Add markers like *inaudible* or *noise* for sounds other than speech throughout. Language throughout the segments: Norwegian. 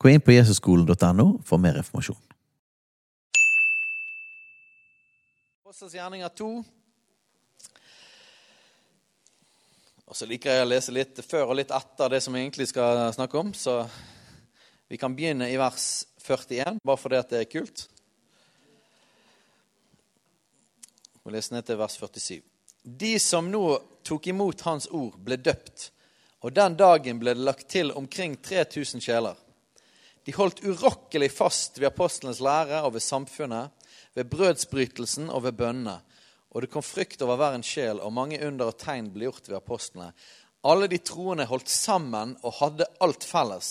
Gå inn på jesusskolen.no for mer informasjon. Apostels gjerninger 2. Og så liker jeg å lese litt før og litt etter det som vi egentlig skal snakke om. Så vi kan begynne i vers 41, bare fordi at det er kult. Og lese ned til vers 47. De som nå tok imot hans ord, ble døpt, og den dagen ble det lagt til omkring 3000 sjeler. De holdt urokkelig fast ved apostlenes lære og ved samfunnet, ved brødsbrytelsen og ved bønnene. Og det kom frykt over hver en sjel, og mange under og tegn ble gjort ved apostlene. Alle de troende holdt sammen og hadde alt felles.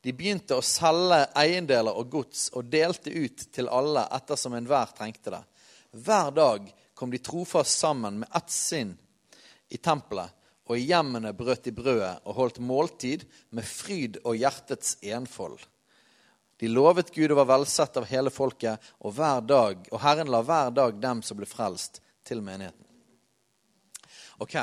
De begynte å selge eiendeler og gods og delte ut til alle ettersom enhver trengte det. Hver dag kom de trofast sammen med ett sinn i tempelet, og i hjemmene brøt de brødet og holdt måltid med fryd og hjertets enfold. De lovet Gud og var velsett av hele folket, og, dag, og Herren la hver dag dem som ble frelst, til menigheten. Ok.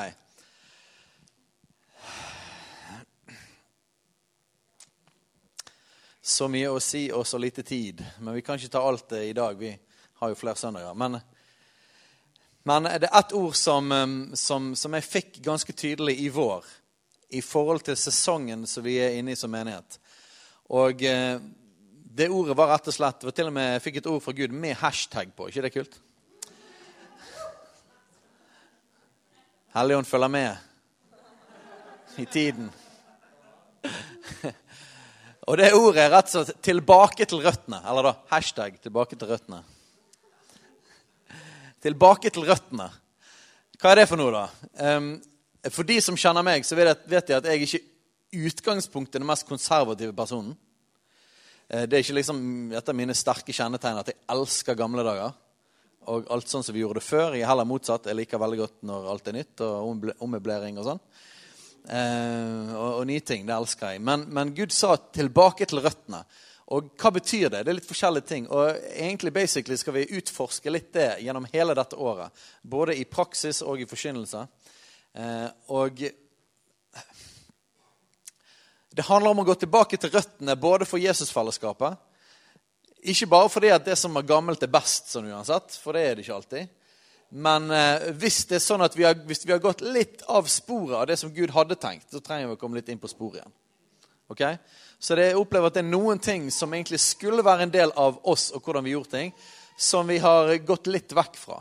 Så mye å si og så lite tid. Men vi kan ikke ta alt det i dag. Vi har jo flere søndager. Men, men det er ett ord som, som, som, jeg fikk ganske tydelig i vår i forhold til sesongen som vi er inne i som menighet. Og eh, det ordet var rett og slett var til og med, fikk et ord fra Gud med hashtag på. ikke det kult? Helligånd følger med i tiden. Og det ordet er rett og slett 'tilbake til røttene'. Eller da hashtag 'tilbake til røttene'. Tilbake til røttene. Hva er det for noe, da? Um, for de som kjenner meg, så vet de at jeg ikke i utgangspunktet er den mest konservative personen. Eh, det er ikke liksom et av mine sterke kjennetegn at jeg elsker gamle dager. Og alt sånn som vi gjorde det før. Jeg er heller motsatt. Jeg liker veldig godt når alt er nytt og ommøblering og sånn. Eh, og, og, nye ting. Det elsker jeg. Men, men, Gud sa 'tilbake til røttene'. Og hva betyr det? Det er litt forskjellige ting. Og egentlig basically skal vi utforske litt det gjennom hele dette året. Både i praksis og i forkynnelse. Eh, og det handler om å gå tilbake til røttene både for Jesusfellesskapet. Ikke bare fordi at det som er gammelt, er best, sånn uansett, for det er det ikke alltid. Men eh, hvis det er sånn at vi har, hvis vi har gått litt av sporet av det som Gud hadde tenkt, så trenger vi å komme litt inn på sporet igjen. Okay? Så det, jeg opplever at det er noen ting som egentlig skulle være en del av oss og hvordan vi gjorde ting, som vi har gått litt vekk fra.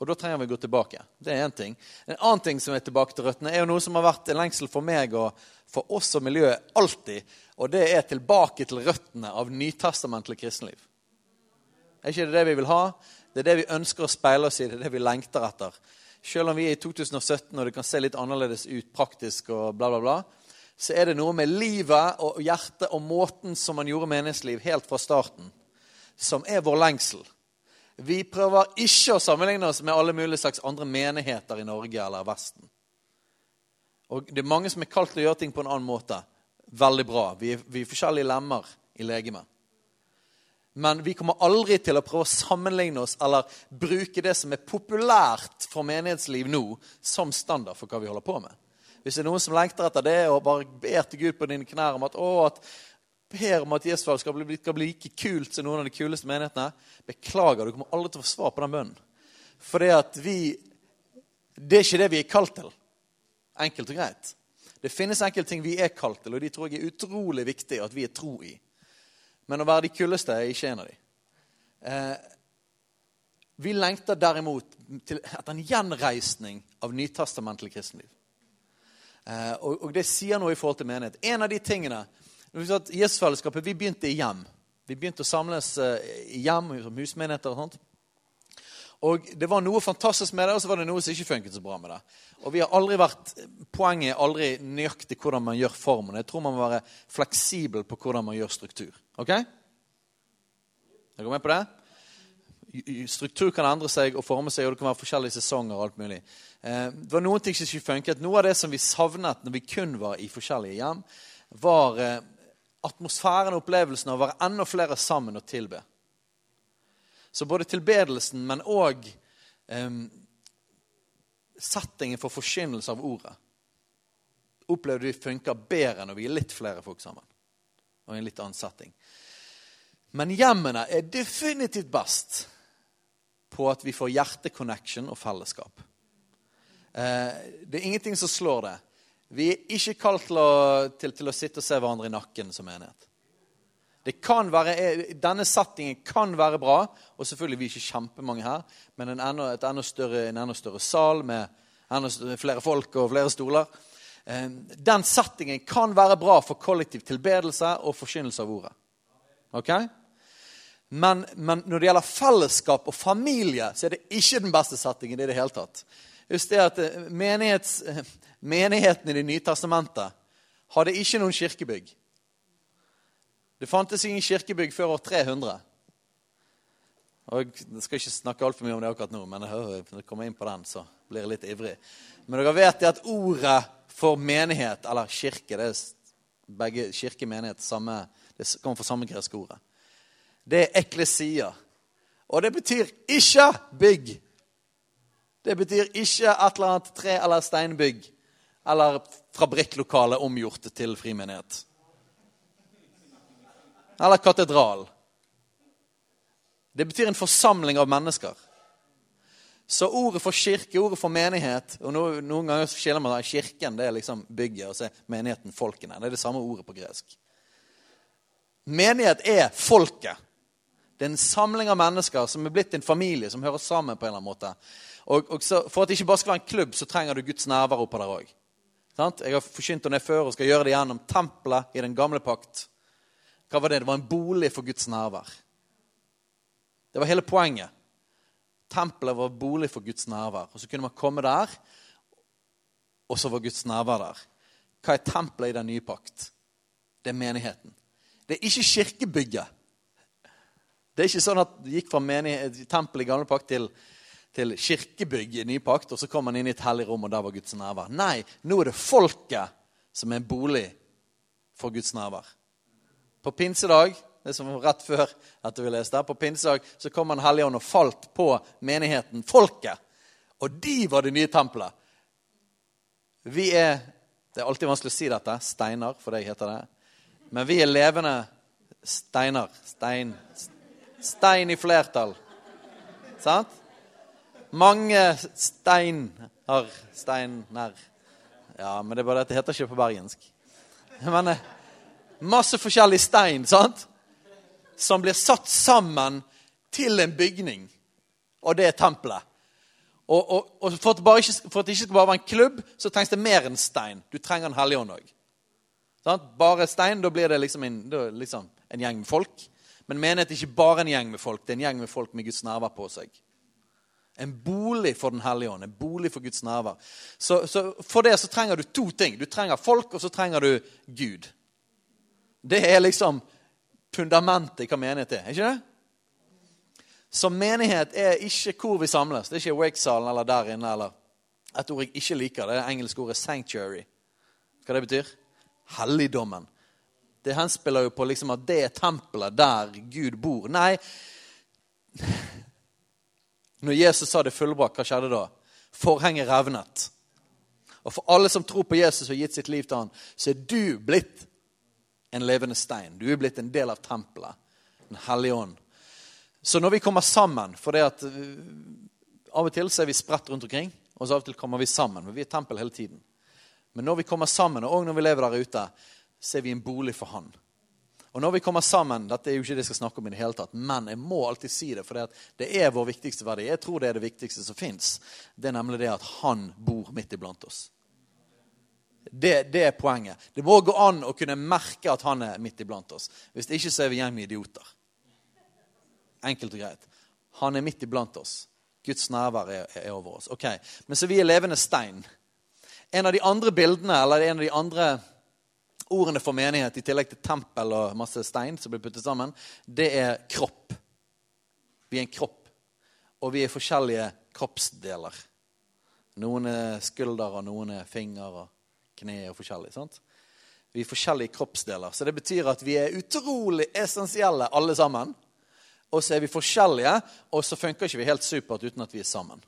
Og da trenger vi å gå tilbake. Det er én ting. En annen ting som er tilbake til røttene, er jo noe som har vært en lengsel for meg og for oss og miljøet alltid. Og det er tilbake til røttene av nytestamentlig kristenliv. Er ikke det det vi vil ha? Det er det vi ønsker å speile oss i. Det er det vi lengter etter. Selv om vi er i 2017 og det kan se litt annerledes ut praktisk, og bla, bla, bla, så er det noe med livet og hjertet og måten som man gjorde menighetsliv helt fra starten, som er vår lengsel. Vi prøver ikke å sammenligne oss med alle mulige slags andre menigheter i Norge eller Vesten. Og Det er mange som er kalt til å gjøre ting på en annen måte. Veldig bra. Vi er, vi er forskjellige lemmer i legemet. Men vi kommer aldri til å prøve å sammenligne oss eller bruke det som er populært for menighetsliv nå, som standard for hva vi holder på med. Hvis det er noen som lengter etter det og bare ber til Gud på dine knær om at, å, at Per om at Jesfall skal bli, skal bli like kult som noen av de kuleste menighetene, beklager, du kommer aldri til å få svar på den bønnen. For Det er ikke det vi er kalt til. Enkelt og greit. Det finnes enkelte ting vi er kalt til, og de tror jeg er utrolig viktig at vi er tro i. Men å være de kuldeste er ikke en av de. Eh, vi lengter derimot etter en gjenreisning av nytastamentlig kristenliv. Eh, og, og, det sier noe i forhold til menighet. En av de tingene Jesusfellesskapet vi begynte i hjem. Vi begynte å samles eh, i hjem, som husmenigheter og sånt. Og Det var noe fantastisk med det, og så var det noe som ikke funket så bra med det. Og vi har aldri vært, Poenget er aldri nøyaktig hvordan man gjør formen. Jeg tror man må være fleksibel på hvordan man gjør struktur. Ok? Er dere med på det? Struktur kan endre seg og forme seg, og det kan være forskjellige sesonger. og alt mulig. Eh, det var noen ting som ikke funket. Noe av det som vi savnet når vi kun var i forskjellige hjem, var eh, atmosfæren og opplevelsen av å være enda flere sammen og tilbe. Så både tilbedelsen, men òg eh, settingen for forkynnelse av ordet opplevde vi funker bedre når vi er litt flere folk sammen. Og i en litt annen setting. Men hjemmene er definitivt best på at vi får hjerteconnection og fellesskap. Eh, det er ingenting som slår det. Vi er ikke kalt til til, til å sitte og se hverandre i nakken som enhet. Det kan være, eh, denne settingen kan være bra, og selvfølgelig vi er ikke kjempemange her, men en enda, enda større, en enda større sal med enda flere folk og flere stoler. Eh, den settingen kan være bra for kollektiv tilbedelse og forkynnelse av ordet. Ok? Men, men, når det gjelder fellesskap og familie, så er det ikke den beste settingen. i det hele tatt. Just det at eh, Menigheten i Det nye testamentet hadde ikke noen kirkebygg. Det fantes ingen kirkebygg før år 300. Og Jeg skal ikke snakke altfor mye om det akkurat nå, men når jeg kommer inn på den, så blir jeg litt ivrig. Men dere vet at ordet for menighet, eller kirke det er Begge kirke menighet samme, det kommer fra samme greske ordet. Det er eklesia. Og det betyr ikke bygg. Det betyr ikke et eller annet tre- eller steinbygg eller fabrikklokale omgjort til frimenighet eller katedral. Det betyr en forsamling av mennesker. Så ordet for kirke, ordet for menighet og Noen, ganger skiller man kirken det er liksom bygget, og så er menigheten folkene. Det er det samme ordet på gresk. Menighet er folket. Det er en samling av mennesker som er blitt en familie som hører sammen. på en eller annen måte. Og, og så, For at det ikke bare skal være en klubb, så trenger du Guds nærvær oppå der òg. Jeg har forkynt om det før og skal gjøre det gjennom tempelet i den gamle pakt. Hva var det? Det var en bolig for Guds nærvær. Det var hele poenget. Tempelet var bolig for Guds nærvær. Og Så kunne man komme der, og så var Guds nærvær der. Hva er tempelet i den nye pakt? Det er menigheten. Det er ikke kirkebygget. Det er ikke sånn at det gikk fra tempelet i gamle pakt til, til kirkebygg i ny pakt, og så kom man inn i et hellig rom, og der var Guds nærvær. Nei, nå er det folket som er bolig for Guds nærvær. På pinsedag det som var rett før at vi leste, på pinsedag så kom Han Hellige Ånd og falt på menigheten, folket. Og de var det nye tempelet. Vi er Det er alltid vanskelig å si dette. Steiner, for deg heter det. Men vi er levende steiner. Stein Stein i flertall. Sant? Mange steiner Steiner. Ja, men det er bare at det heter ikke på bergensk. Men eh, masse forskjellig stein sant? som blir satt sammen til en bygning. Og det er tempelet. Og, og, og for, at ikke, for, at det ikke skal bare være en klubb, så trengs det mer enn stein. Du trenger en hellig òg. Bare stein, da blir det liksom en, liksom en, gjeng med folk. Men menighet er ikke bare en gjeng med folk, det er en gjeng med folk med Guds nerver på seg. En bolig for Den hellige ånd, en bolig for Guds nerver. Så, så For det så trenger du to ting. Du trenger folk, og så trenger du Gud. Det er liksom fundamentet i hva menighet er. ikke det? Så menighet er ikke hvor vi samles. Det er ikke Wake-salen eller der inne. eller Et ord jeg ikke liker, det er det engelske ordet 'sanctuary'. Hva det betyr? Helligdommen. Det henspiller jo på liksom at det er tempelet der Gud bor. Nei, når Jesus sa det fullbrakt, hva skjedde da? Forhenget revnet. Og for alle som tror på Jesus og gitt sitt liv til han, så er du blitt en levende stein. Du er blitt en del av tempelet. Den hellige ånd. Så når vi kommer sammen For det at uh, av og til så er vi spredt rundt omkring, og så av og til kommer vi sammen. Men vi er tempel hele tiden. Men når vi kommer sammen, og når vi lever der ute, så er vi en bolig for Han. Og når vi kommer sammen, Dette er jo ikke det jeg skal snakke om, i det hele tatt, men jeg må alltid si det, for det er vår viktigste verdi. Jeg tror det er det viktigste som fins. Det er nemlig det at Han bor midt iblant oss. Det, det, er poenget. Det må gå an å kunne merke at han er midt iblant oss. Hvis det ikke så er vi gjeng med idioter. Enkelt og greit. Han er midt iblant oss. Guds nærvær er, er over oss. Ok, Men så vi er levende stein. En av de andre bildene, eller en av de andre ordene for menighet, i tillegg til tempel og masse stein som blir puttet sammen, det er kropp. Vi er en kropp, og vi er forskjellige kroppsdeler. Noen er skulder, og noen er finger og kne og forskjellig. sant? Vi er forskjellige kroppsdeler. Så det betyr at vi er utrolig essensielle alle sammen. Og så er vi forskjellige, og så funker ikke vi helt supert uten at vi er sammen.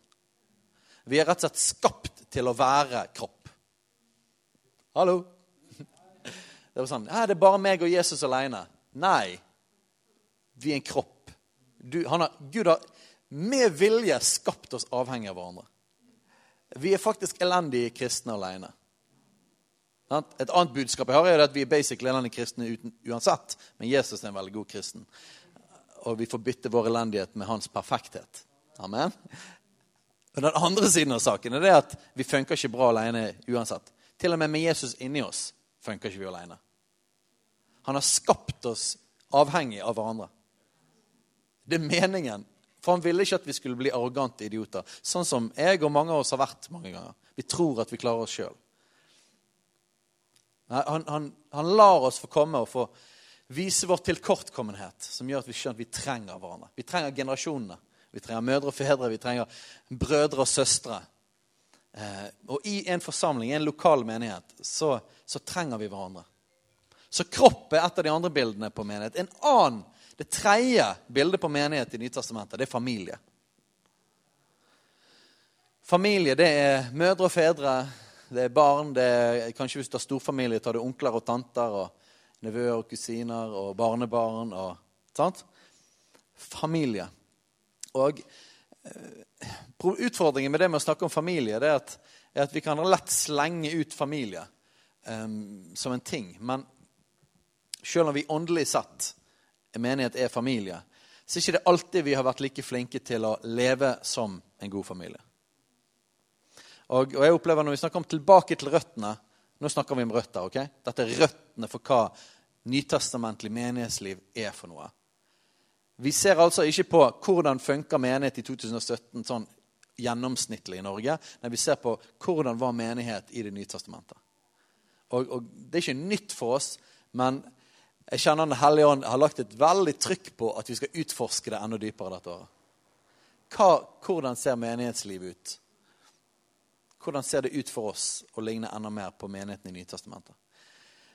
Vi er rett og slett skapt til å være kropp. Hallo? Det var sånn ja, Det er bare meg og Jesus alene. Nei. Vi er en kropp. Du, har, Gud har med vilje skapt oss avhengig av hverandre. Vi er faktisk elendige kristne alene. Et annet budskap jeg har, er at vi er basically elendige kristne uansett. Men Jesus er en veldig god kristen. Og vi får bytte vår elendighet med hans perfekthet. Amen. Og Den andre siden av saken er det at vi funker ikke bra alene uansett. Til og med med Jesus inni oss funker ikke vi alene. Han har skapt oss avhengig av hverandre. Det er meningen. For han ville ikke at vi skulle bli arrogante idioter. Sånn som jeg og mange av oss har vært mange ganger. Vi tror at vi klarer oss sjøl. Han, han, han, lar oss få komme og få vise vår tilkortkommenhet, som gjør at vi skjønner at vi trenger hverandre. Vi trenger generasjonene. Vi trenger mødre og fedre, vi trenger brødre og søstre. Eh, og i en forsamling, i en lokal menighet, så, så, trenger vi hverandre. Så kropp er et av de andre bildene på menighet. En annen, Det tredje bildet på menighet i Nytestamentet, det er familie. Familie det er mødre og fedre, det er barn, det er, kanskje hvis du har storfamilie, tar du onkler og tanter og nevøer og kusiner og barnebarn. og sant? Familie. Og eh, Utfordringen med det med å snakke om familie det er at, er at vi kan lett slenge ut familie um, som en ting. Men selv om vi åndelig sett menighet er familie, så er det ikke alltid vi har vært like flinke til å leve som en god familie. Og, og, jeg opplever Når vi snakker om tilbake til røttene Nå snakker vi om røtter. ok? Dette er røttene for hva nytestamentlig menighetsliv er for noe. Vi ser altså ikke på hvordan funker menighet i 2017 sånn gjennomsnittlig i Norge. Nei, vi ser på hvordan var menighet i Det nye testamentet. Og, og, Det er ikke nytt for oss, men jeg kjenner Den hellige ånd har lagt et veldig trykk på at vi skal utforske det enda dypere dette året. Hva, hvordan ser menighetslivet ut? Hvordan ser det ut for oss å ligne enda mer på menigheten i Nytestamentet?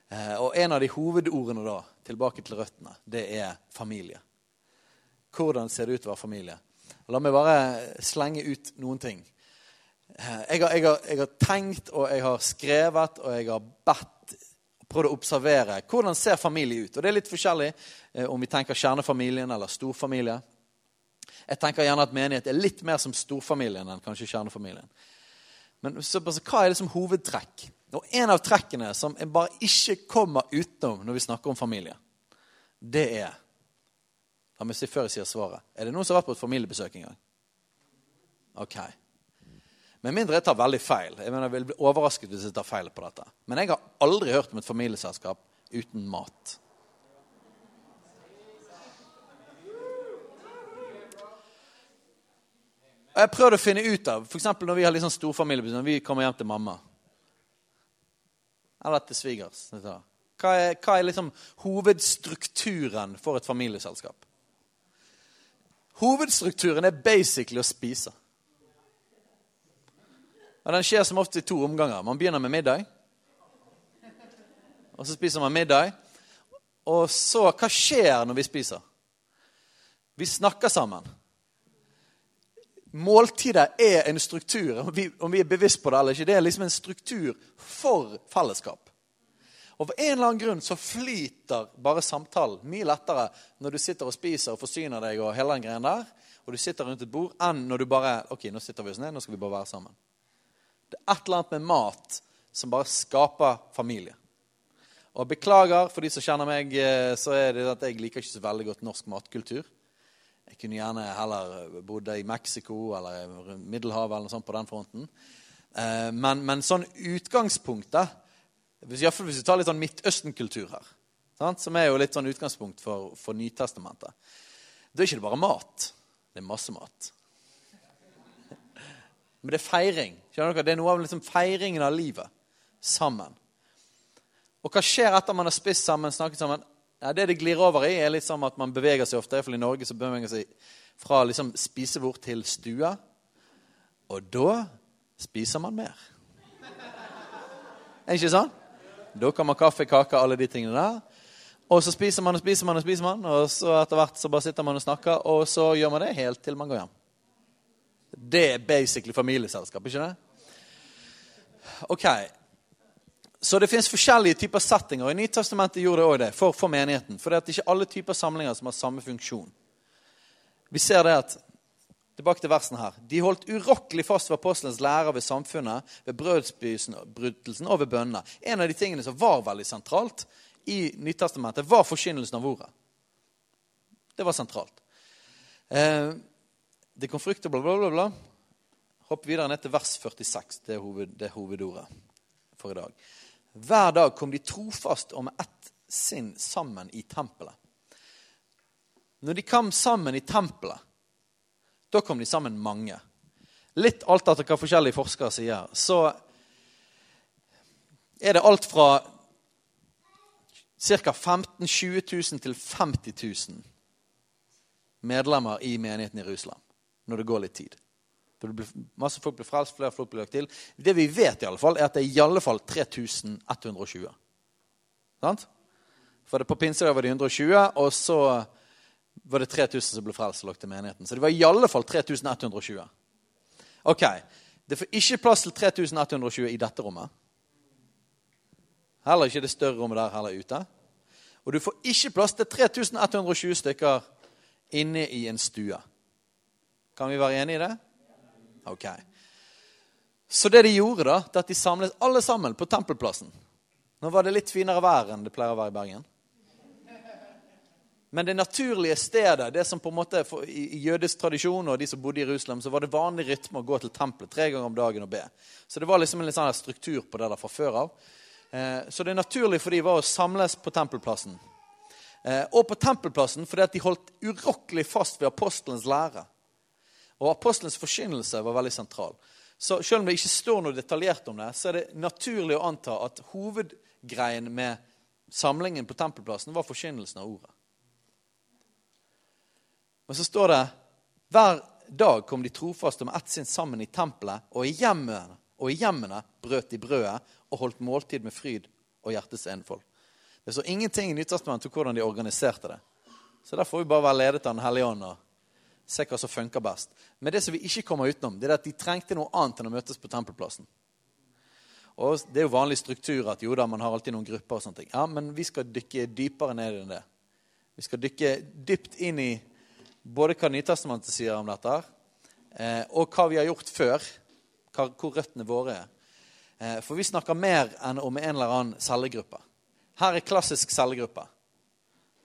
Eh, og En av de hovedordene da, tilbake til røttene, det er familie. Hvordan ser det ut å være familie? La meg bare slenge ut noen ting. Eh, jeg har, jeg, har, jeg har, tenkt og jeg har skrevet og jeg har bedt prøvd å observere hvordan ser familie ut. Og Det er litt forskjellig eh, om vi tenker kjernefamilien eller storfamilie. Jeg tenker gjerne at menighet er litt mer som storfamilien enn kanskje kjernefamilien. Men så, altså, hva er liksom hovedtrekk? Og En av trekkene som jeg bare ikke kommer utenom når vi snakker om familie, det er La meg si før jeg sier svaret. Er det noen som har vært på et familiebesøk en gang? Ok. Med mindre jeg tar veldig feil. Jeg, mener, jeg vil bli overrasket hvis jeg tar feil på dette. Men jeg har aldri hørt om et familieselskap uten mat. Og jeg prøvde å finne ut av f.eks. når vi har liksom storfamilie, når vi kommer hjem til mamma eller til svigers. Hva er, hva er liksom hovedstrukturen for et familieselskap? Hovedstrukturen er basically å spise. Og Den skjer som ofte i to omganger. Man begynner med middag. Og så spiser man middag. Og så Hva skjer når vi spiser? Vi snakker sammen. Måltidet er en struktur, om vi, om vi, er bevisst på det eller ikke. Det er liksom en struktur for fellesskap. Og For en eller annen grunn så flyter bare samtalen mye lettere når du sitter og spiser og forsyner deg og hele den greien der, og du sitter rundt et bord, enn når du bare ok, nå sitter vi oss ned, nå skal vi bare være sammen. Det er et eller annet med mat som bare skaper familie. Og Beklager for de som kjenner meg, eh, så er det at jeg liker ikke så veldig godt norsk matkultur. Jeg kunne gjerne heller bodd i Mexico eller Middelhavet eller noe sånt på den fronten. Eh, men, men sånn utgangspunktet Iallfall hvis vi tar litt sånn Midtøsten-kultur her, sant? som er jo litt sånn utgangspunkt for, for Nytestamentet Da er det ikke bare mat. Det er masse mat. *laughs* Men det er feiring. Skjønner dere? Det er noe av liksom feiringen av livet sammen. Og hva skjer etter man har spist sammen, snakket sammen? Ja, det det glir over i, er sånn at man beveger seg ofte. For i Norge så beveger man seg fra liksom spisebord til stue. Og da spiser man mer. Er ikke sånn? Da kan man kaffe, kake, alle de tingene der. Og så spiser man og spiser man og spiser man, og så etter hvert så bare sitter man og snakker, og så gjør man det helt til man går hjem. Det er basically familieselskap, ikke det? Ok. Så det fins forskjellige typer settinger. og I Nytestamentet gjorde det òg det for, for, menigheten. For det er ikke alle typer samlinger som har samme funksjon. Vi ser det at Tilbake til versen her. De holdt urokkelig fast ved apostelens lærer ved samfunnet, ved brødsbrytelsen og ved bønnene. En av de tingene som var veldig sentralt i Nytestamentet, var forkynnelsen av ordet. Det var sentralt. Eh, det kom frukt og bla, bla, bla. bla. Hopp videre ned til vers 46. Det er, hoved, det er hovedordet for i dag. Hver dag kom de trofast og med ett sinn sammen i tempelet. Når de kom sammen i tempelet, da kom de sammen mange. Litt alt etter hva forskjellige forskere sier, så er det alt fra ca. 15 000-20 000 til 50 000 medlemmer i menigheten i Russland når det går litt tid. Masse folk blir frelst, flere folk blir lagt til. Det vi vet, i alle fall, er at det er i alle fall 3120. Sant? For det på pinsedag var det 120, og så var det 3000 som ble frelst og lagt til menigheten. Så det var i alle fall 3120. Ok, Det får ikke plass til 3120 i dette rommet. Heller ikke det større rommet der heller ute. Og du får ikke plass til 3120 stykker inne i en stue. Kan vi være enige i det? Ok. Så det de gjorde, da, det at de samlet alle sammen på Tempelplassen. Nå var det litt finere vær enn det pleier å være i Bergen. Men det naturlige stedet, det som på en måte i jødisk tradisjon og de som bodde i Jerusalem, så var det vanlig rytme å gå til tempelet tre ganger om dagen og be. Så det var liksom en litt sånn struktur på det der fra før av. Eh, så det naturlige for dem var å samles på tempelplassen. Eh, og på tempelplassen fordi at de holdt urokkelig fast ved apostelens lære. Og apostelens forkynnelse var veldig sentral. Så selv om det ikke står noe detaljert om det, så er det naturlig å anta at hovedgreien med samlingen på tempelplassen var forkynnelsen av ordet. Men så står det hver dag kom de trofaste med ett sinn sammen i tempelet, og i hjemmene, og i hjemmene brøt de brødet og holdt måltid med fryd og hjertets enfold. Det står ingenting i Nytestamentet om hvordan de organiserte det. Så der får vi bare være ledet av Den hellige ånd se hva som funker best. Men det som vi ikke kommer utenom, det er at de trengte noe annet enn å møtes på tempelplassen. Og Det er jo vanlig struktur at jo da, man har alltid noen grupper. og sånne ting. Ja, Men vi skal dykke dypere ned enn det. Vi skal dykke dypt inn i både hva Nytestamentet sier om dette, eh, og hva vi har gjort før. Hvor røttene våre er. Eh, for vi snakker mer enn om en eller annen cellegruppe. Her er klassisk cellegruppe.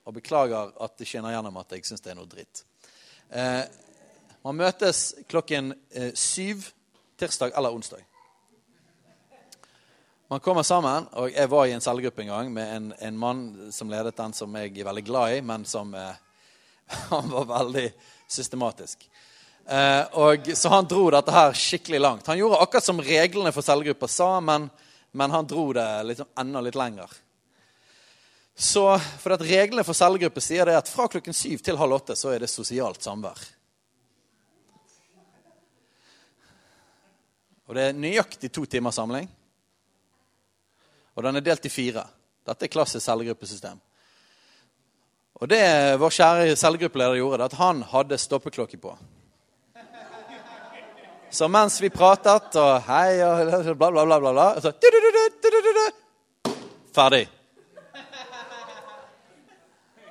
Og beklager at det skinner gjennom at jeg syns det er noe dritt. Eh, man møtes klokken syv tirsdag eller onsdag. Man kommer sammen, og jeg var i en cellegruppe en gang med en, en mann som ledet den som jeg er veldig glad i, men som eh, *laughs* Han var veldig systematisk. Eh, og, så han dro dette her skikkelig langt. Han gjorde akkurat som reglene for cellegruppa sa, men, men, han dro det liksom enda litt lenger. Så, for at Reglene for cellegrupper sier det at fra klokken syv til halv åtte så er det sosialt samvær. Og Det er nøyaktig to timers samling. Og den er delt i fire. Dette er klassisk cellegruppesystem. Og det vår kjære cellegruppeleder gjorde, det at han hadde stoppeklokke på. Så mens vi pratet og hei og bla, bla, bla, bla, bla så, Ferdig.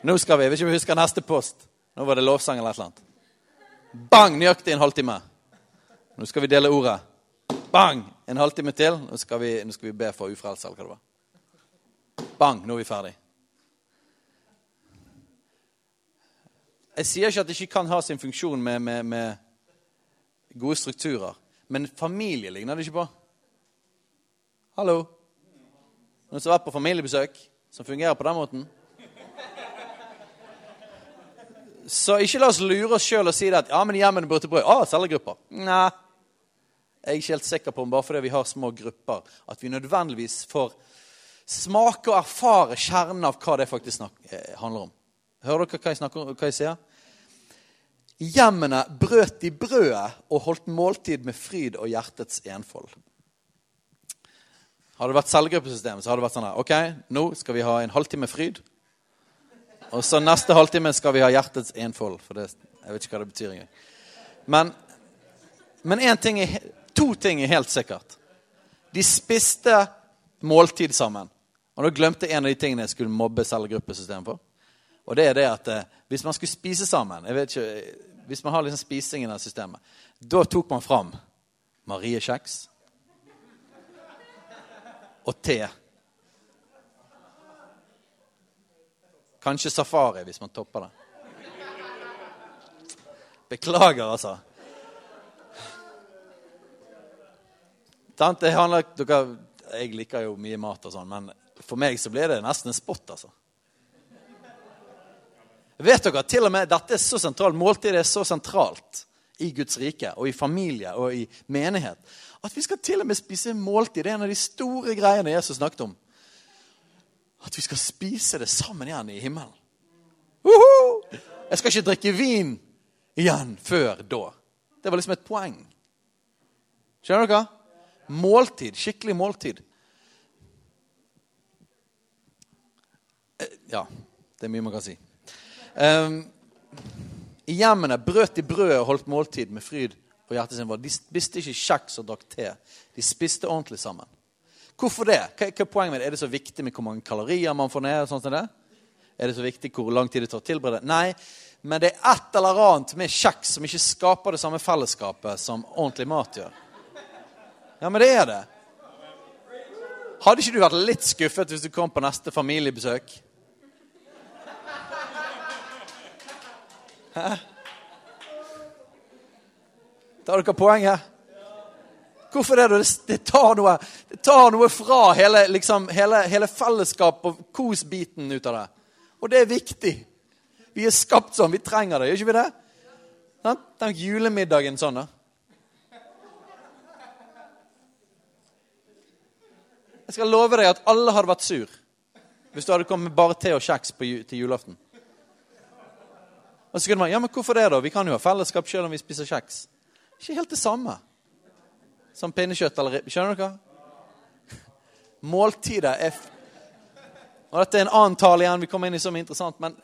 Nå skal vi. Jeg vil ikke huske neste post. Nå var det lovsang eller et eller annet. Bang! Nøyaktig en halvtime. Nå skal vi dele ordet. Bang! En halvtime til. Nå skal vi, nå skal vi be for ufrelse, eller hva det var. Bang! Nå er vi ferdig. Jeg sier ikke at det ikke kan ha sin funksjon med, med, med gode strukturer. Men familie ligner det ikke på. Hallo? Noen som har vært på familiebesøk, som fungerer på den måten? Så ikke la oss lure oss sjøl og si det at ja, men hjemmene burde brød. Å, cellegrupper. Nei. Jeg er ikke helt sikker på om bare fordi vi har små grupper, at vi nødvendigvis får smake og erfare kjernen av hva det faktisk eh, handler om. Hører dere hva jeg, snakker, hva jeg sier? Hjemmene brøt de brødet og holdt måltid med fryd og hjertets enfold. Hadde det vært cellegruppesystemet, så hadde det vært sånn her OK, nå skal vi ha en halvtime fryd. Og så neste halvtime skal vi ha hjertets enfold. For det, jeg vet ikke hva det betyr engang. Men, men ting er, to ting er helt sikkert. De spiste måltid sammen. Og da glemte jeg en av de tingene jeg skulle mobbe cellegruppesystemet for. Og det er det at eh, hvis man skulle spise sammen ikke, Hvis man har liksom spising i det systemet, da tok man fram Marie-kjeks og te. Kanskje safari, hvis man topper det. Beklager, altså. Det handler, dere, jeg liker jo mye mat og sånn, men for meg så blir det nesten en spott, altså. Vet dere til og med dette er så sentralt, måltidet er så sentralt i Guds rike og i familie og i menighet at vi skal til og med spise måltid. Det er en av de store greiene Jesus snakket om. At vi skal spise det sammen igjen i himmelen. Uhu! Jeg skal ikke drikke vin igjen før da. Det var liksom et poeng. Skjønner dere? Måltid. Skikkelig måltid. Eh, ja, det er mye man kan si. Um, I hjemmene brøt de brødet og holdt måltid med fryd og hjertet sin. De spiste ikke kjeks og drakk te. De spiste ordentlig sammen. Hvorfor det? Hva, hva er poenget med det? Er det så viktig med hvor mange kalorier man får ned? sånn som det? Er det så viktig hvor lang tid det tar å tilberede? Nei, men det er et eller annet med kjeks som ikke skaper det samme fellesskapet som ordentlig mat gjør. Ja, men det er det. Hadde ikke du vært litt skuffet hvis du kom på neste familiebesøk? Hæ? Tar dere poenget? Hvorfor det? Det, tar noe, det tar noe fra hele, liksom, hele, hele fellesskap og kos-biten ut av det. Og det er viktig. Vi er skapt sånn. Vi trenger det, gjør ikke vi det? Tenk julemiddagen sånn, da. Jeg skal love deg at alle hadde vært sur hvis du hadde kommet med bare te og kjeks til julaften. Og så kunne man, ja, men hvorfor det da? Vi kan jo ha fellesskap selv om vi spiser kjeks. Ikke helt det samme som pinnekjøtt eller ribbe. Skjønner dere? *laughs* Måltidet er Og Dette er en annen tale igjen, vi kommer inn i som er interessant, men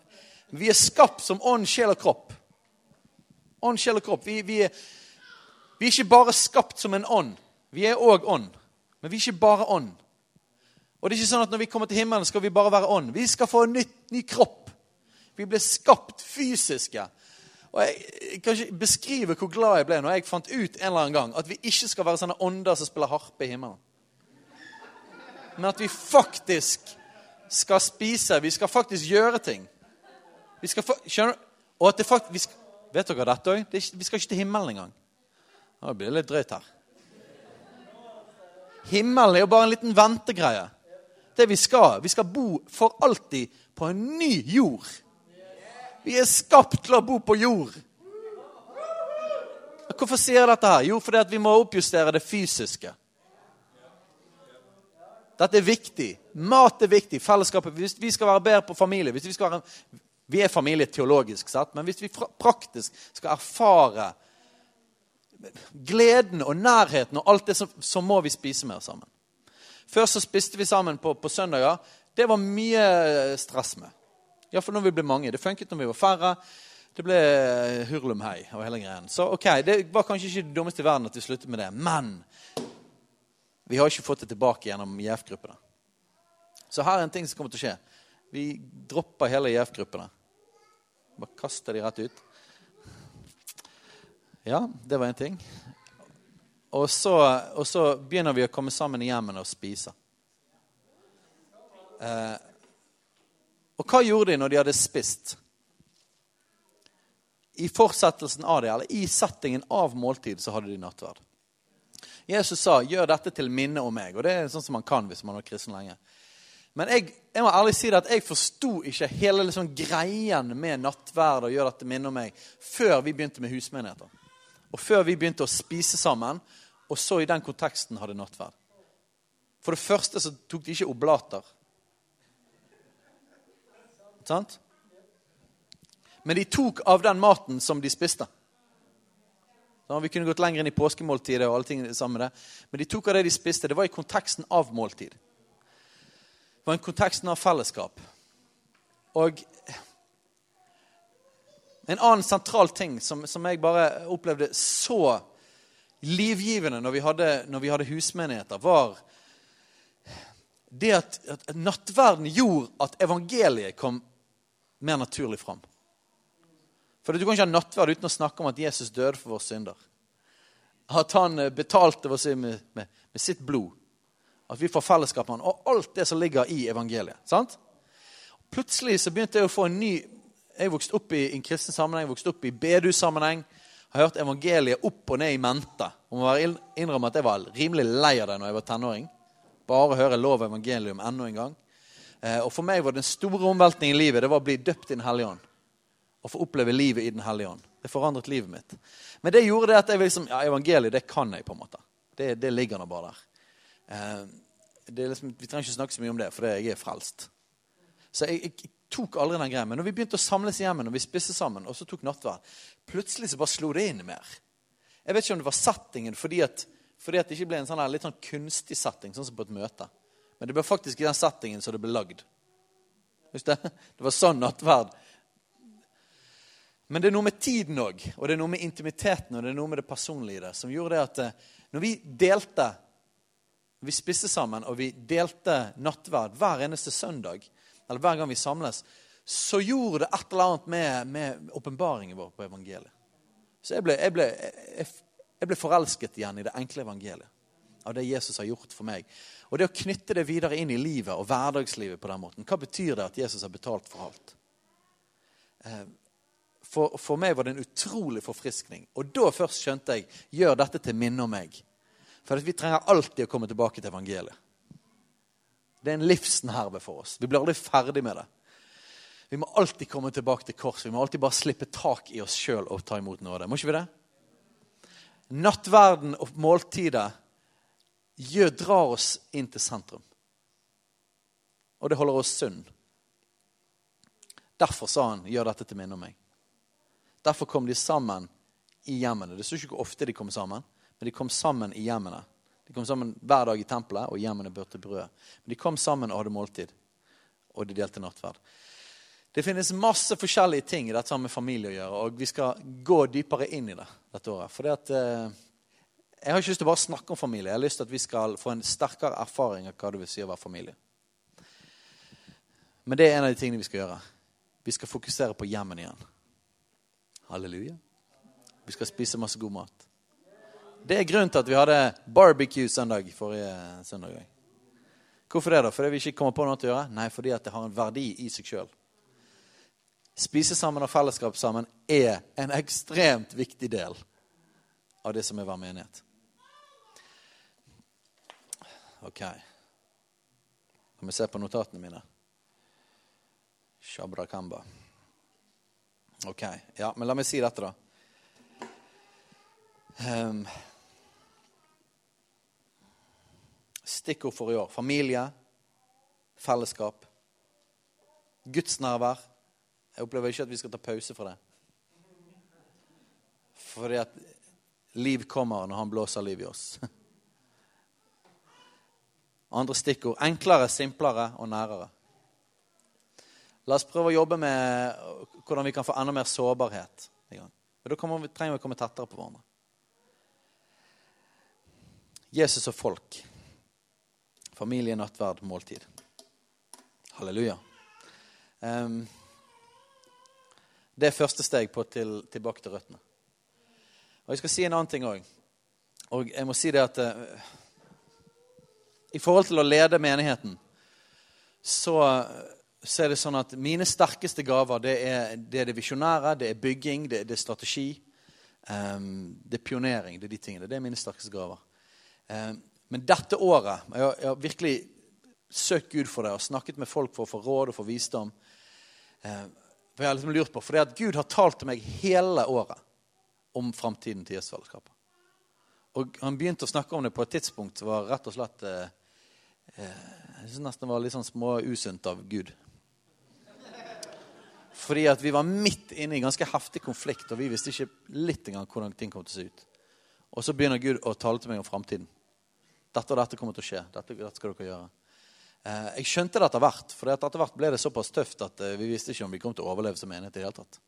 vi er skapt som ånd, sjel og kropp. Ånd, sjel og kropp. Vi, vi, er, vi er ikke bare skapt som en ånd. Vi er òg ånd. Men vi er ikke bare ånd. Og det er ikke sånn at når vi kommer til himmelen, skal vi bare være ånd. Vi skal få en ny, ny kropp. Vi ble skapt fysiske. Og jeg, kan ikke beskrive hvor glad jeg ble når jeg fant ut en eller annen gang at vi ikke skal være sånne ånder som spiller harpe i himmelen. Men at vi faktisk skal spise. Vi skal faktisk gjøre ting. Vi skal skjønner Og at det faktisk Vet dere dette òg? Vi skal ikke til himmelen engang. Nå blir det litt drøyt her. Himmelen er jo bare en liten ventegreie. Det Vi skal Vi skal bo for alltid på en ny jord. Vi er skapt til å bo på jord. Hvorfor sier jeg dette? her? Jo, fordi vi må oppjustere det fysiske. Dette er viktig. Mat er viktig. Fellesskapet. Hvis vi skal være bedre på familie Vi være, vi er familie teologisk sett, men hvis vi praktisk skal erfare gleden og nærheten og alt det, så, så må vi spise mer sammen. Før så spiste vi sammen på, på søndager. Det var mye stress med. Iallfall når vi ble mange. Det funket når vi var færre. Det ble hurlumhei og hele greien. Så ok, det var kanskje ikke det dummeste i verden at vi sluttet med det. Men vi har ikke fått det tilbake gjennom JF-gruppene. Så her er en ting som kommer til å skje. Vi dropper hele JF-gruppene. Bare kaster de rett ut. Ja, det var en ting. Og så, og så begynner vi å komme sammen i hjemmene og spise. Eh, hva gjorde de når de hadde spist? I fortsettelsen av det, eller i settingen av måltid, så hadde de nattverd. Jesus sa 'gjør dette til minne om meg'. Og det er sånn som man kan hvis man har kristen lenge. Men jeg, jeg, må ærlig si det at jeg forsto ikke hele liksom greien med nattverd og gjør dette minne om meg, før vi begynte med husmenigheter. Og før vi begynte å spise sammen og så i den konteksten hadde nattverd. For det første så tok de ikke oblater. Sant? Men de tok av den maten som de spiste. Så vi kunne gått lenger inn i påskemåltidet, og alle ting sammen med det. men de tok av det de spiste. Det var i konteksten av måltid. Det var i konteksten av fellesskap. Og en annen sentral ting som, som jeg bare opplevde så livgivende når vi hadde, når vi hadde husmenigheter, var det at, at nattverden gjorde at evangeliet kom mer naturlig fram. For Du kan ikke ha nattverd uten å snakke om at Jesus døde for våre synder. At han eh, betalte synd med, med, med, sitt blod. At vi får fellesskap med han, Og alt det som ligger i evangeliet. sant? Plutselig så begynte jeg å få en ny Jeg vokste opp i en kristen sammenheng, jeg vokste opp i bedehussammenheng. Har hørt evangeliet opp og ned i mente. Og må innrømme at jeg var rimelig lei av det når jeg var tenåring. Bare høre lov og evangelium enda en gang. Eh, og For meg var den store omveltningen i livet det var å bli døpt i Den hellige ånd. Og få oppleve livet i Den hellige ånd. Det forandret livet mitt. Men det gjorde det at jeg liksom, ja, evangeliet det kan jeg. på en måte. Det, det ligger nå bare der. Eh, liksom, vi trenger ikke snakke så mye om det, for jeg er frelst. Så jeg, jeg, tok aldri den greia. Men når vi begynte å samles hjemme, når vi spiste sammen, og så tok nattverd, plutselig så bare slo det inn mer. Jeg vet ikke om det var settingen fordi at, fordi at det ikke ble en sånn litt sånn kunstig setting, sånn som på et møte. Men det ble faktisk i den settingen som det ble lagd. Husk det? Det var sånn nattverd. Men det er noe med tiden òg, og det er noe med intimiteten og det er noe med det personlige i det, som gjorde det at eh, når vi delte Vi spiste sammen, og vi delte nattverd hver eneste søndag, eller hver gang vi samles, så gjorde det et eller annet med åpenbaringen vår på evangeliet. Så jeg ble, jeg, ble, jeg, jeg ble forelsket igjen i det enkle evangeliet. Av det Jesus har gjort for meg. Og det å knytte det videre inn i livet og hverdagslivet på den måten. Hva betyr det at Jesus har betalt for alt? Eh, for, for meg var det en utrolig forfriskning. Og da først skjønte jeg gjør dette til minne om meg. For vi trenger alltid å komme tilbake til evangeliet. Det er en livsnerve for oss. Vi blir aldri ferdig med det. Vi må alltid komme tilbake til korset. Vi må alltid bare slippe tak i oss sjøl og ta imot nåde. Må ikke vi det? Nattverden og måltidet gjør, drar oss inn til sentrum. Og det holder oss sunn. Derfor sa han, 'Gjør dette til minne om meg'. Derfor kom de sammen i hjemmene. Det står ikke hvor ofte de kom sammen, men de kom sammen i hjemmene. De kom sammen hver dag i tempelet, og hjemmene børte brød. Men de kom sammen og hadde måltid, og de delte nattverd. Det finnes masse forskjellige ting i dette med familie å gjøre, og vi skal gå dypere inn i det dette året. For det at, eh, jeg har ikke lyst til å bare snakke om familie. Jeg har lyst til at vi skal få en sterkere erfaring av hva det vil si å være familie. Men det er en av de tingene vi skal gjøre. Vi skal fokusere på hjemmen igjen. Halleluja. Vi skal spise masse god mat. Det er grunnen til at vi hadde barbecue-søndag forrige søndag. Hvorfor det? da? Fordi vi ikke kommer på noe til å gjøre? Nei, fordi det har en verdi i seg sjøl. Spise sammen og fellesskap sammen er en ekstremt viktig del av det som er hver menighet. Ok. La meg se på notatene mine. Shabra Kamba. Ok. Ja, men la meg si dette, da. Um, stikkord for i år familie, fellesskap, gudsnærvær. Jeg opplever ikke at vi skal ta pause for det. Fordi at liv kommer når han blåser liv i oss. *laughs* Andre stikkord enklere, simplere og nærere. La oss prøve å jobbe med hvordan vi kan få enda mer sårbarhet. Da trenger vi å komme tettere på hverandre. Jesus og folk. Familie, nattverd, måltid. Halleluja. Um, det er første steg på til, tilbake til røttene. Og Jeg skal si en annen ting òg. Og jeg må si det at uh, I forhold til å lede menigheten så så er det sånn at mine sterkeste gaver det er det, det visjonære, det er bygging, det, det er strategi. Um, det er pionering. Det er de tingene. Det er mine sterkeste gaver. Um, men dette året jeg har, jeg har, virkelig søkt Gud for det og snakket med folk for å få råd og få visdom. Um, for jeg har liksom lurt på, for det at Gud har talt til meg hele året om framtiden til Jesusfellesskapet. Og han begynte å snakke om det på et tidspunkt som var rett og slett eh, eh, Jeg nesten var litt sånn småusunt av Gud. Fordi at vi var midt inne i en ganske heftig konflikt, og vi visste ikke litt engang hvordan ting kom til å se ut. Og så begynner Gud å tale til meg om framtiden. Dette og dette kommer til å skje. Dette, dette skal dere gjøre. Eh, jeg skjønte det etter hvert, for etter hvert ble det såpass tøft at eh, vi visste ikke om vi kom til å overleve som enhet i det hele tatt.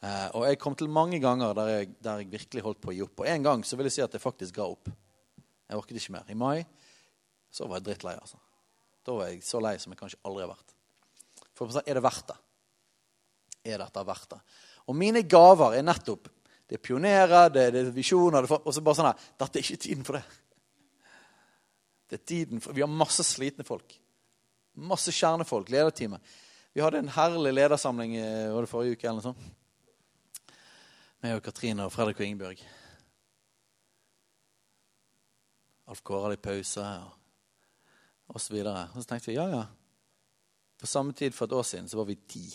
Eh, og jeg kom til mange ganger der jeg, der jeg virkelig holdt på å gi opp. Og en gang så vil jeg si at jeg faktisk ga opp. Jeg orket ikke mer. I mai så var jeg drittlei. altså. Da var jeg så lei som jeg kanskje aldri har vært. For Er det verdt det? Er dette verdt det? Og mine gaver er nettopp det er pionerer, det, det er visjoner Og så bare sånn her Dette er ikke tiden for det. Det er tiden for, Vi har masse slitne folk. Masse kjernefolk. Lederteamet. Vi hadde en herlig ledersamling var det forrige uke. eller noe sånt. Meg og Katrine og Fredrik og Ingebjørg. Alf Kåre hadde pause og, videre. Og så tenkte vi ja, ja. På samme tid for et år siden så var vi ti.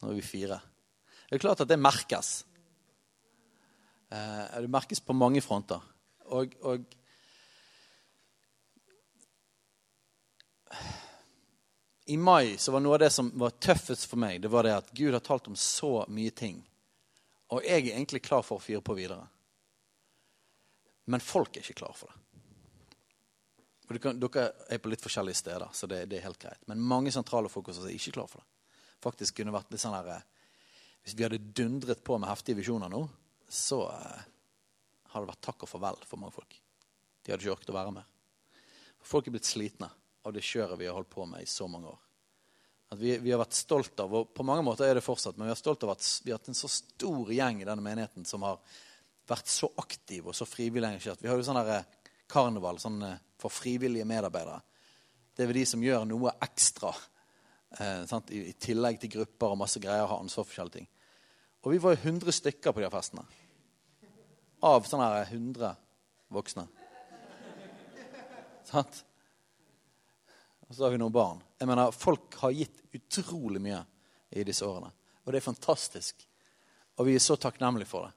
Nå er vi fire. Det er klart at det merkes. Eh, det merkes på mange fronter. Og, og I mai så var noe av det som var tøffest for meg, det var det at Gud har talt om så mye ting. Og jeg er egentlig klar for å fyre på videre. Men folk er ikke klar for det. Dere er på litt forskjellige steder, så det, det er helt greit. Men mange sentrale folk er ikke klar for det. Faktisk kunne vært litt sånn her, eh, Hvis vi hadde dundret på med heftige visjoner nå, så eh, hadde det vært takk og farvel for mange folk. De hadde ikke orket å være med. Folk er blitt slitne av det kjøret vi har holdt på med i så mange år. At vi, vi, har vært stolt av, og på mange måter er det fortsatt, men vi er stolt av at vi har hatt en så stor gjeng i denne menigheten som har vært så aktiv og så frivillig engasjert. Vi har jo sånn eh, karneval sånn, eh, for frivillige medarbeidere. Det er vel de som gjør noe ekstra eh, I, I, tillegg til grupper og masse greier har ansvar for forskjellige ting. Og vi var jo 100 stykker på de festene. Av sånne 100 voksne. Sant? Og så har vi noen barn. Jeg mener, Folk har gitt utrolig mye i disse årene. Og det er fantastisk. Og vi er så takknemlige for det.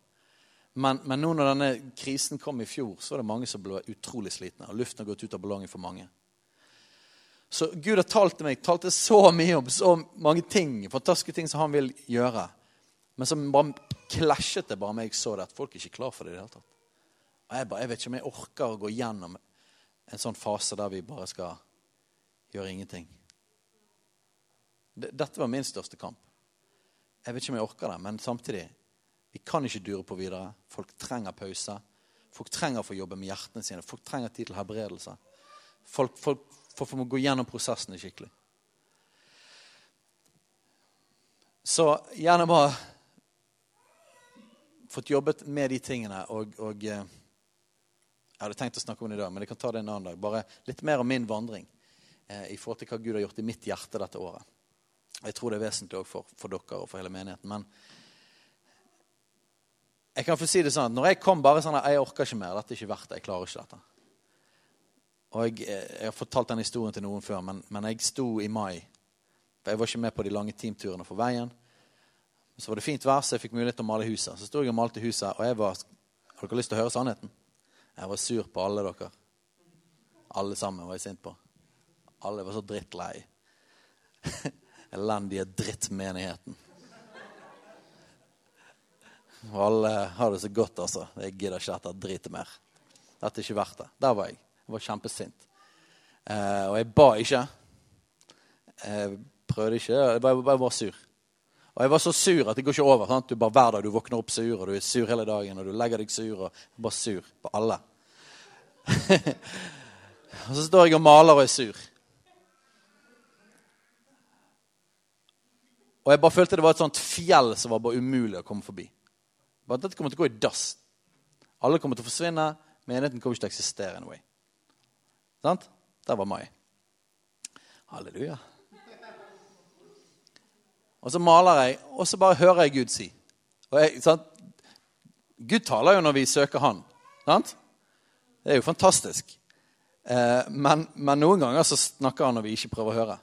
Men, men nå når denne krisen kom i fjor, så var det mange som ble utrolig slitne. Og luften har gått ut av ballongen for mange. Så Gud har talt til meg, talte så mye om så mange ting, fantastiske ting som han vil gjøre. Men så bare klasjet det bare med jeg så det, at folk er ikke klar for det i det hele tatt. Og jeg, bare, jeg vet ikke om jeg orker å gå gjennom en sånn fase der vi bare skal gjør ingenting. Dette var min største kamp. Jeg vet ikke om jeg orker det, men samtidig vi kan ikke dure på videre. Folk trenger pause. Folk trenger å få jobbe med hjertene sine. Folk trenger tid til helbredelse. Folk, folk, folk må gå gjennom prosessene skikkelig. Så gjerne bare fått jobbet med de tingene. Og, og, eh, Jeg hadde tenkt å snakke om det i dag, men jeg kan ta det en annen dag. Bare litt mer om min vandring eh, i forhold til hva Gud har gjort i mitt hjerte dette året. Og Jeg tror det er vesentlig òg for, for, dere og for hele menigheten. Men jeg kan få si det sånn at når jeg kom bare sånn at jeg orker ikke mer, dette er ikke verdt det, jeg klarer ikke dette. Og jeg, eh, jeg har fortalt den historien til noen før, men, men, jeg sto i mai. For jeg var ikke med på de lange teamturene for veien. Så var det fint vær, så jeg fikk mulighet til å male huset. Så sto jeg og malte huset, og jeg var Har dere lyst til å høre sannheten? Jeg var sur på alle dere. Alle sammen var jeg sint på. Alle var så drittlei. *laughs* Elendige drittmenigheten. Og alle har det så godt, altså. Jeg gidder ikke dette dritet mer. Dette er ikke verdt det. Der var jeg. Jeg var kjempesint. Eh, og jeg ba ikke. Jeg prøvde ikke. Jeg bare, bare var sur. Og jeg var så sur at det går ikke over. Sant? Du bare Hver dag du våkner opp sur, og du er sur hele dagen, og du legger deg sur. og Bare sur på alle. *laughs* og så står jeg og maler og er sur. Og jeg bare følte det var et sånt fjell som var bare umulig å komme forbi. Bare Dette kommer til å gå i dass. Alle kommer til å forsvinne. Menigheten kommer ikke til å eksistere anyway. Sant? Der var mai. Halleluja. Og så maler jeg, og så bare hører jeg Gud si. Jeg, Gud taler jo når vi søker Han. Sant? Det er jo fantastisk. Eh, men, men, noen ganger så snakker han når vi ikke prøver å høre.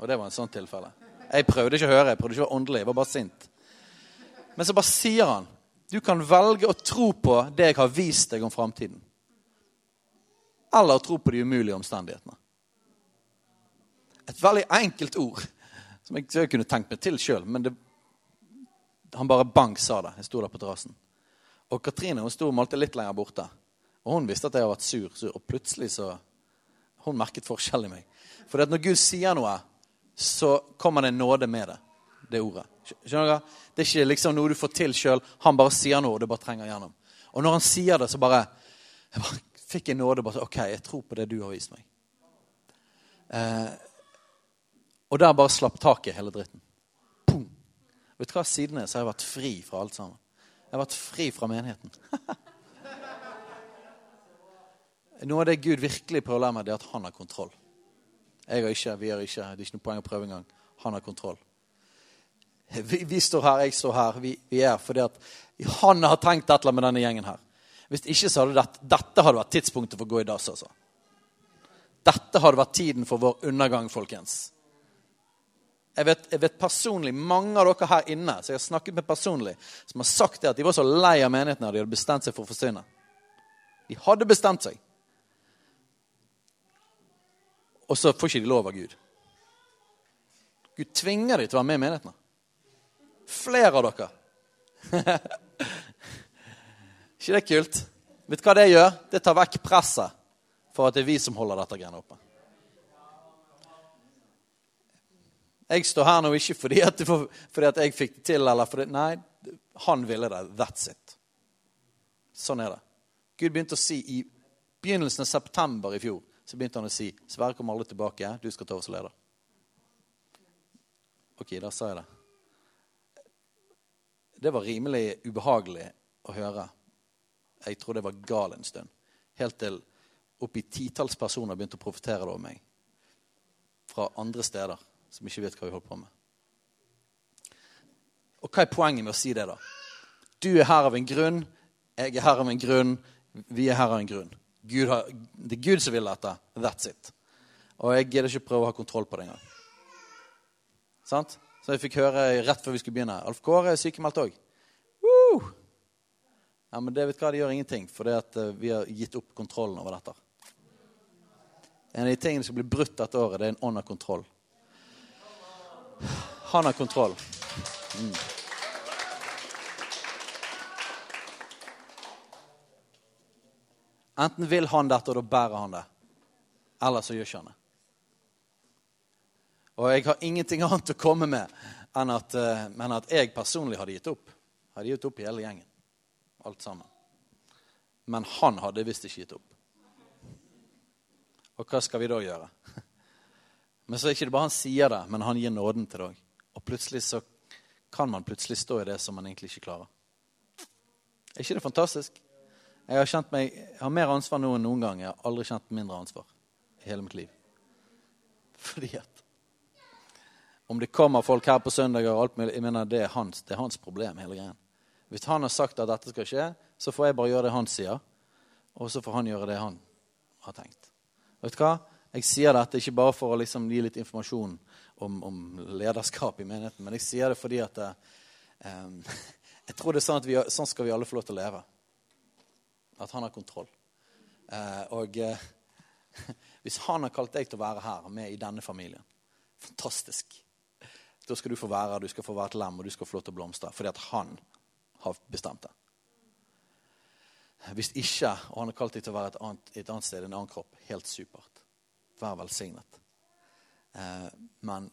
Og det var en sånn tilfelle. Jeg prøvde ikke å høre, jeg prøvde ikke å være åndelig. Jeg var bare sint. Men så bare sier han Du kan velge å tro på det jeg har vist deg om framtiden. Eller å tro på de umulige omstendighetene. Et veldig enkelt ord som jeg, kunne tenkt meg til sjøl, men det, han bare bang sa det. Jeg sto der på terrassen. Og Katrine hun sto og malte litt lenger borte. Og hun visste at jeg har vært sur. Og plutselig så Hun merket forskjell i meg. For når Gud sier noe, så kommer det nåde med det. Det ordet. Skjønner dere? Det er ikke liksom noe du får til sjøl. Han bare sier noe, og du bare trenger gjennom. Og når han sier det, så bare Jeg bare fikk en nåde. bare OK, jeg tror på det du har vist meg. Eh, og der bare slapp taket hele dritten. Pum. Vet du hva? Siden så har jeg vært fri fra alt sammen. Jeg har vært fri fra menigheten. *laughs* Noe av det Gud virkelig prøver å lære meg, det er at han har kontroll. Jeg har ikke, vi har ikke. Det er ikke noe poeng å prøve engang. Han har kontroll. Vi, vi, står her, jeg står her. Vi, vi er fordi at han har tenkt et eller annet med denne gjengen her. Hvis ikke så hadde dette, dette hadde vært tidspunktet for å gå i dass. altså. Dette hadde vært tiden for vår undergang, folkens. Jeg vet, jeg vet, personlig, Mange av dere her inne som jeg har snakket med personlig, som har sagt det at de var så lei av menigheten at de hadde bestemt seg for å forsvinne. De hadde bestemt seg. Og så får ikke de lov av Gud. Gud tvinger dem til å være med i menighetene. Flere av dere. *laughs* ikke det kult? Vet du hva det gjør? Det tar vekk presset for at det er vi som holder dette greiene oppe. Jeg står her nå ikke fordi at, fordi at jeg fikk det til, eller fordi Nei, han ville det. That's it. Sånn er det. Gud begynte å si i begynnelsen av september i fjor så begynte han å si Sverre kommer aldri tilbake. Du skal ta over som leder. OK, da sa jeg det. Det var rimelig ubehagelig å høre. Jeg trodde jeg var gal en stund. Helt til oppi titalls personer begynte å profetere over meg. Fra andre steder som ikke vet hva vi holder på med. Og hva er poenget med å si det, da? Du er her av en grunn, jeg er her av en grunn, vi er her av en grunn. Har, det er Gud som vil dette. That's it. Og jeg gidder ikke prøve å ha kontroll på det engang. Sant? Så jeg fikk høre rett før vi skulle begynne Alf Kåre er sykemeldt òg. Ja, men det vet hva, det gjør ingenting, for det at eh, vi har gitt opp kontrollen over dette. En av de tingene som blir brutt dette året, det er en ånd av kontroll. Han har kontroll. Mm. Enten vil han dette, og da bærer han det. Eller så gjør ikke han det. Og jeg har ingenting annet å komme med enn at, uh, men at jeg personlig hadde gitt opp. Hadde gitt opp hele gjengen. Alt sammen. Men han hadde visst ikke gitt opp. Og hva skal vi da gjøre? *laughs* Men så er det ikke bare han sier det, men han gir nåden til deg. Og plutselig så kan man plutselig stå i det som man egentlig ikke klarer. Er ikke det fantastisk? Jeg har, kjent meg, jeg har mer ansvar nå enn noen gang. Jeg har aldri kjent mindre ansvar i hele mitt liv. *laughs* Fordi at Om det kommer folk her på søndager og alt mulig, jeg mener det er, hans, det er hans problem, hele greien. Hvis han har sagt at dette skal skje, så får jeg bare gjøre det han sier. Og så får han gjøre det han har tenkt. Vet du hva? Jeg sier dette ikke bare for å liksom gi litt informasjon om, om, lederskap i menigheten, men jeg sier det fordi at um, *laughs* jeg tror det er sånn at vi, sånn skal vi alle få lov til å leve. At han har kontroll. Eh, og eh, *laughs* hvis han har kalt deg til å være her, med i denne familien, fantastisk. Da skal du få være her, du skal få være et lem, og du skal få lov til å blomstre. Fordi at han har bestemt det. Hvis ikke, og han har kalt deg til å være et annet, et annet sted, en annen kropp, helt supert. Vær velsignet. Eh, men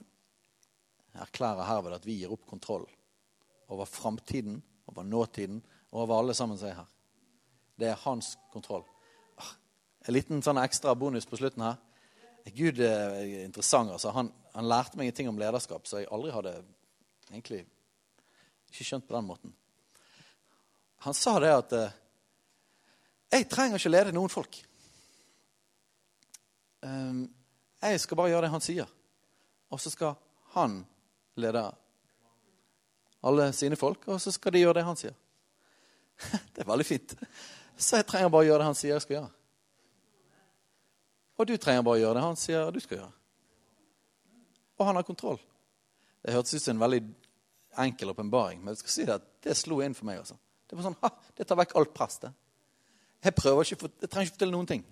erklærer herved at vi gir opp kontroll over framtiden, over nåtiden og over alle sammen som er her. Det er hans kontroll. Ah, en liten sånn ekstra bonus på slutten her. Gud er interessant. altså. Han, han lærte meg en ting om lederskap så jeg aldri hadde egentlig ikke skjønt på den måten. Han sa det at eh, jeg trenger ikke lede noen folk. Ehm, jeg skal bare gjøre det han sier. Og så skal han lede alle sine folk, og så skal de gjøre det han sier. *laughs* Det er veldig fint. Så jeg trenger bare å gjøre det han sier jeg skal gjøre. Og du trenger bare å gjøre det han sier du skal gjøre. Og han har kontroll. Det hørtes ut som en veldig enkel åpenbaring, men jeg skal si det at det slo inn for meg. altså. Det var sånn, ha, det tar vekk alt press. det. Jeg prøver ikke, jeg trenger ikke fortelle noen ting.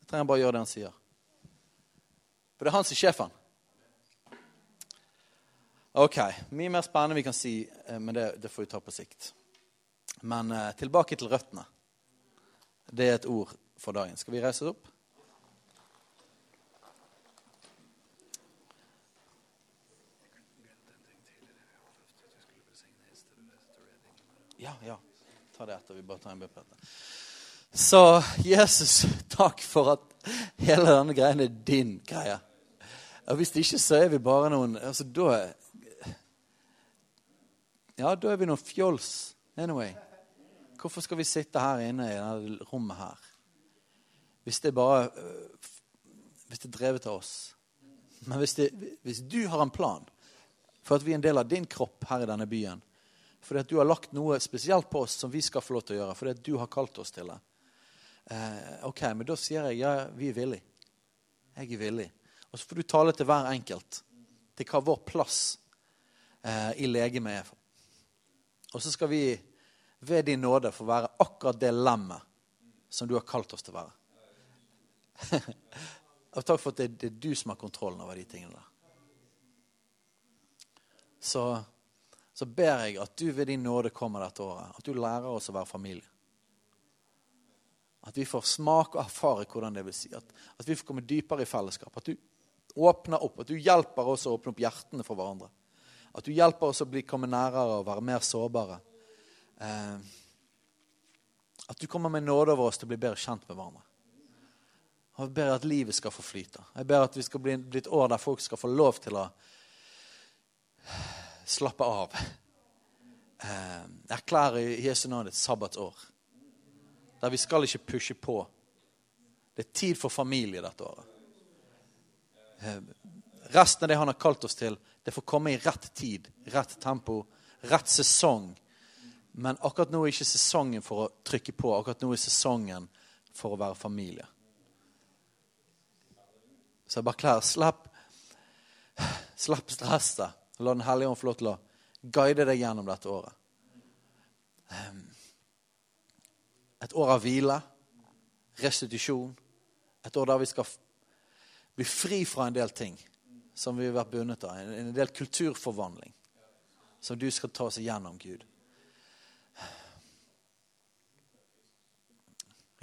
Jeg trenger bare å gjøre det han sier. For det er han som er sjefen. Ok, Mye mer spennende vi kan si, eh, men det, det får vi ta på sikt. Men eh, tilbake til røttene. Det er et ord for dagen. Skal vi reise oss opp? Ja, ja. Ta det etter. Vi bare tar en bønn etter. Så Jesus, takk for at hele denne greien er din greie. Og hvis det ikke, så er vi bare noen altså Da Ja, da er vi noen fjols. Anyway. Hvorfor skal vi sitte her inne i dette rommet her? Hvis det bare øh, Hvis det er drevet av oss. Men hvis, det, hvis du har en plan for at vi er en del av din kropp her i denne byen, fordi at du har lagt noe spesielt på oss som vi skal få lov til å gjøre, fordi at du har kalt oss til det, eh, ok, men da sier jeg ja, vi er villige. Jeg er villig. Og så får du tale til hver enkelt til hva vår plass eh, i legemet er. Og så skal vi ved din nåde få være akkurat det lemmet som du har kalt oss til å være. *laughs* og takk for at det, er du som har kontrollen over de tingene der. Så, så ber jeg at du ved din nåde kommer dette året. At du lærer oss å være familie. At vi får smake og erfare hvordan det vil si. At, at vi får komme dypere i fellesskap. At du åpner opp, at du hjelper oss å åpne opp hjertene for hverandre. At du hjelper oss å bli, komme nærere og være mer sårbare. Eh, at du kommer med nåde over oss til å bli bedre kjent med hverandre. Jeg ber at livet skal få flyte. Jeg ber at vi skal bli, bli et år der folk skal få lov til å slappe av. Eh, erklære i Jesu navn et sabbatsår. Der vi skal ikke pushe på. Det er tid for familie dette året. Eh, resten av det han har kalt oss til, det får komme i rett tid, rett tempo, rett sesong. Men akkurat nå er ikke sesongen for å trykke på. Akkurat nå er sesongen for å være familie. Så jeg bare slipp, slipp stresset. La Den hellige ånd få lov til å guide deg gjennom dette året. Ehm, Et år av hvile, restitusjon. Et år der vi skal bli fri fra en del ting som vi har vært bundet av. En del kulturforvandling som du skal ta oss igjennom, Gud.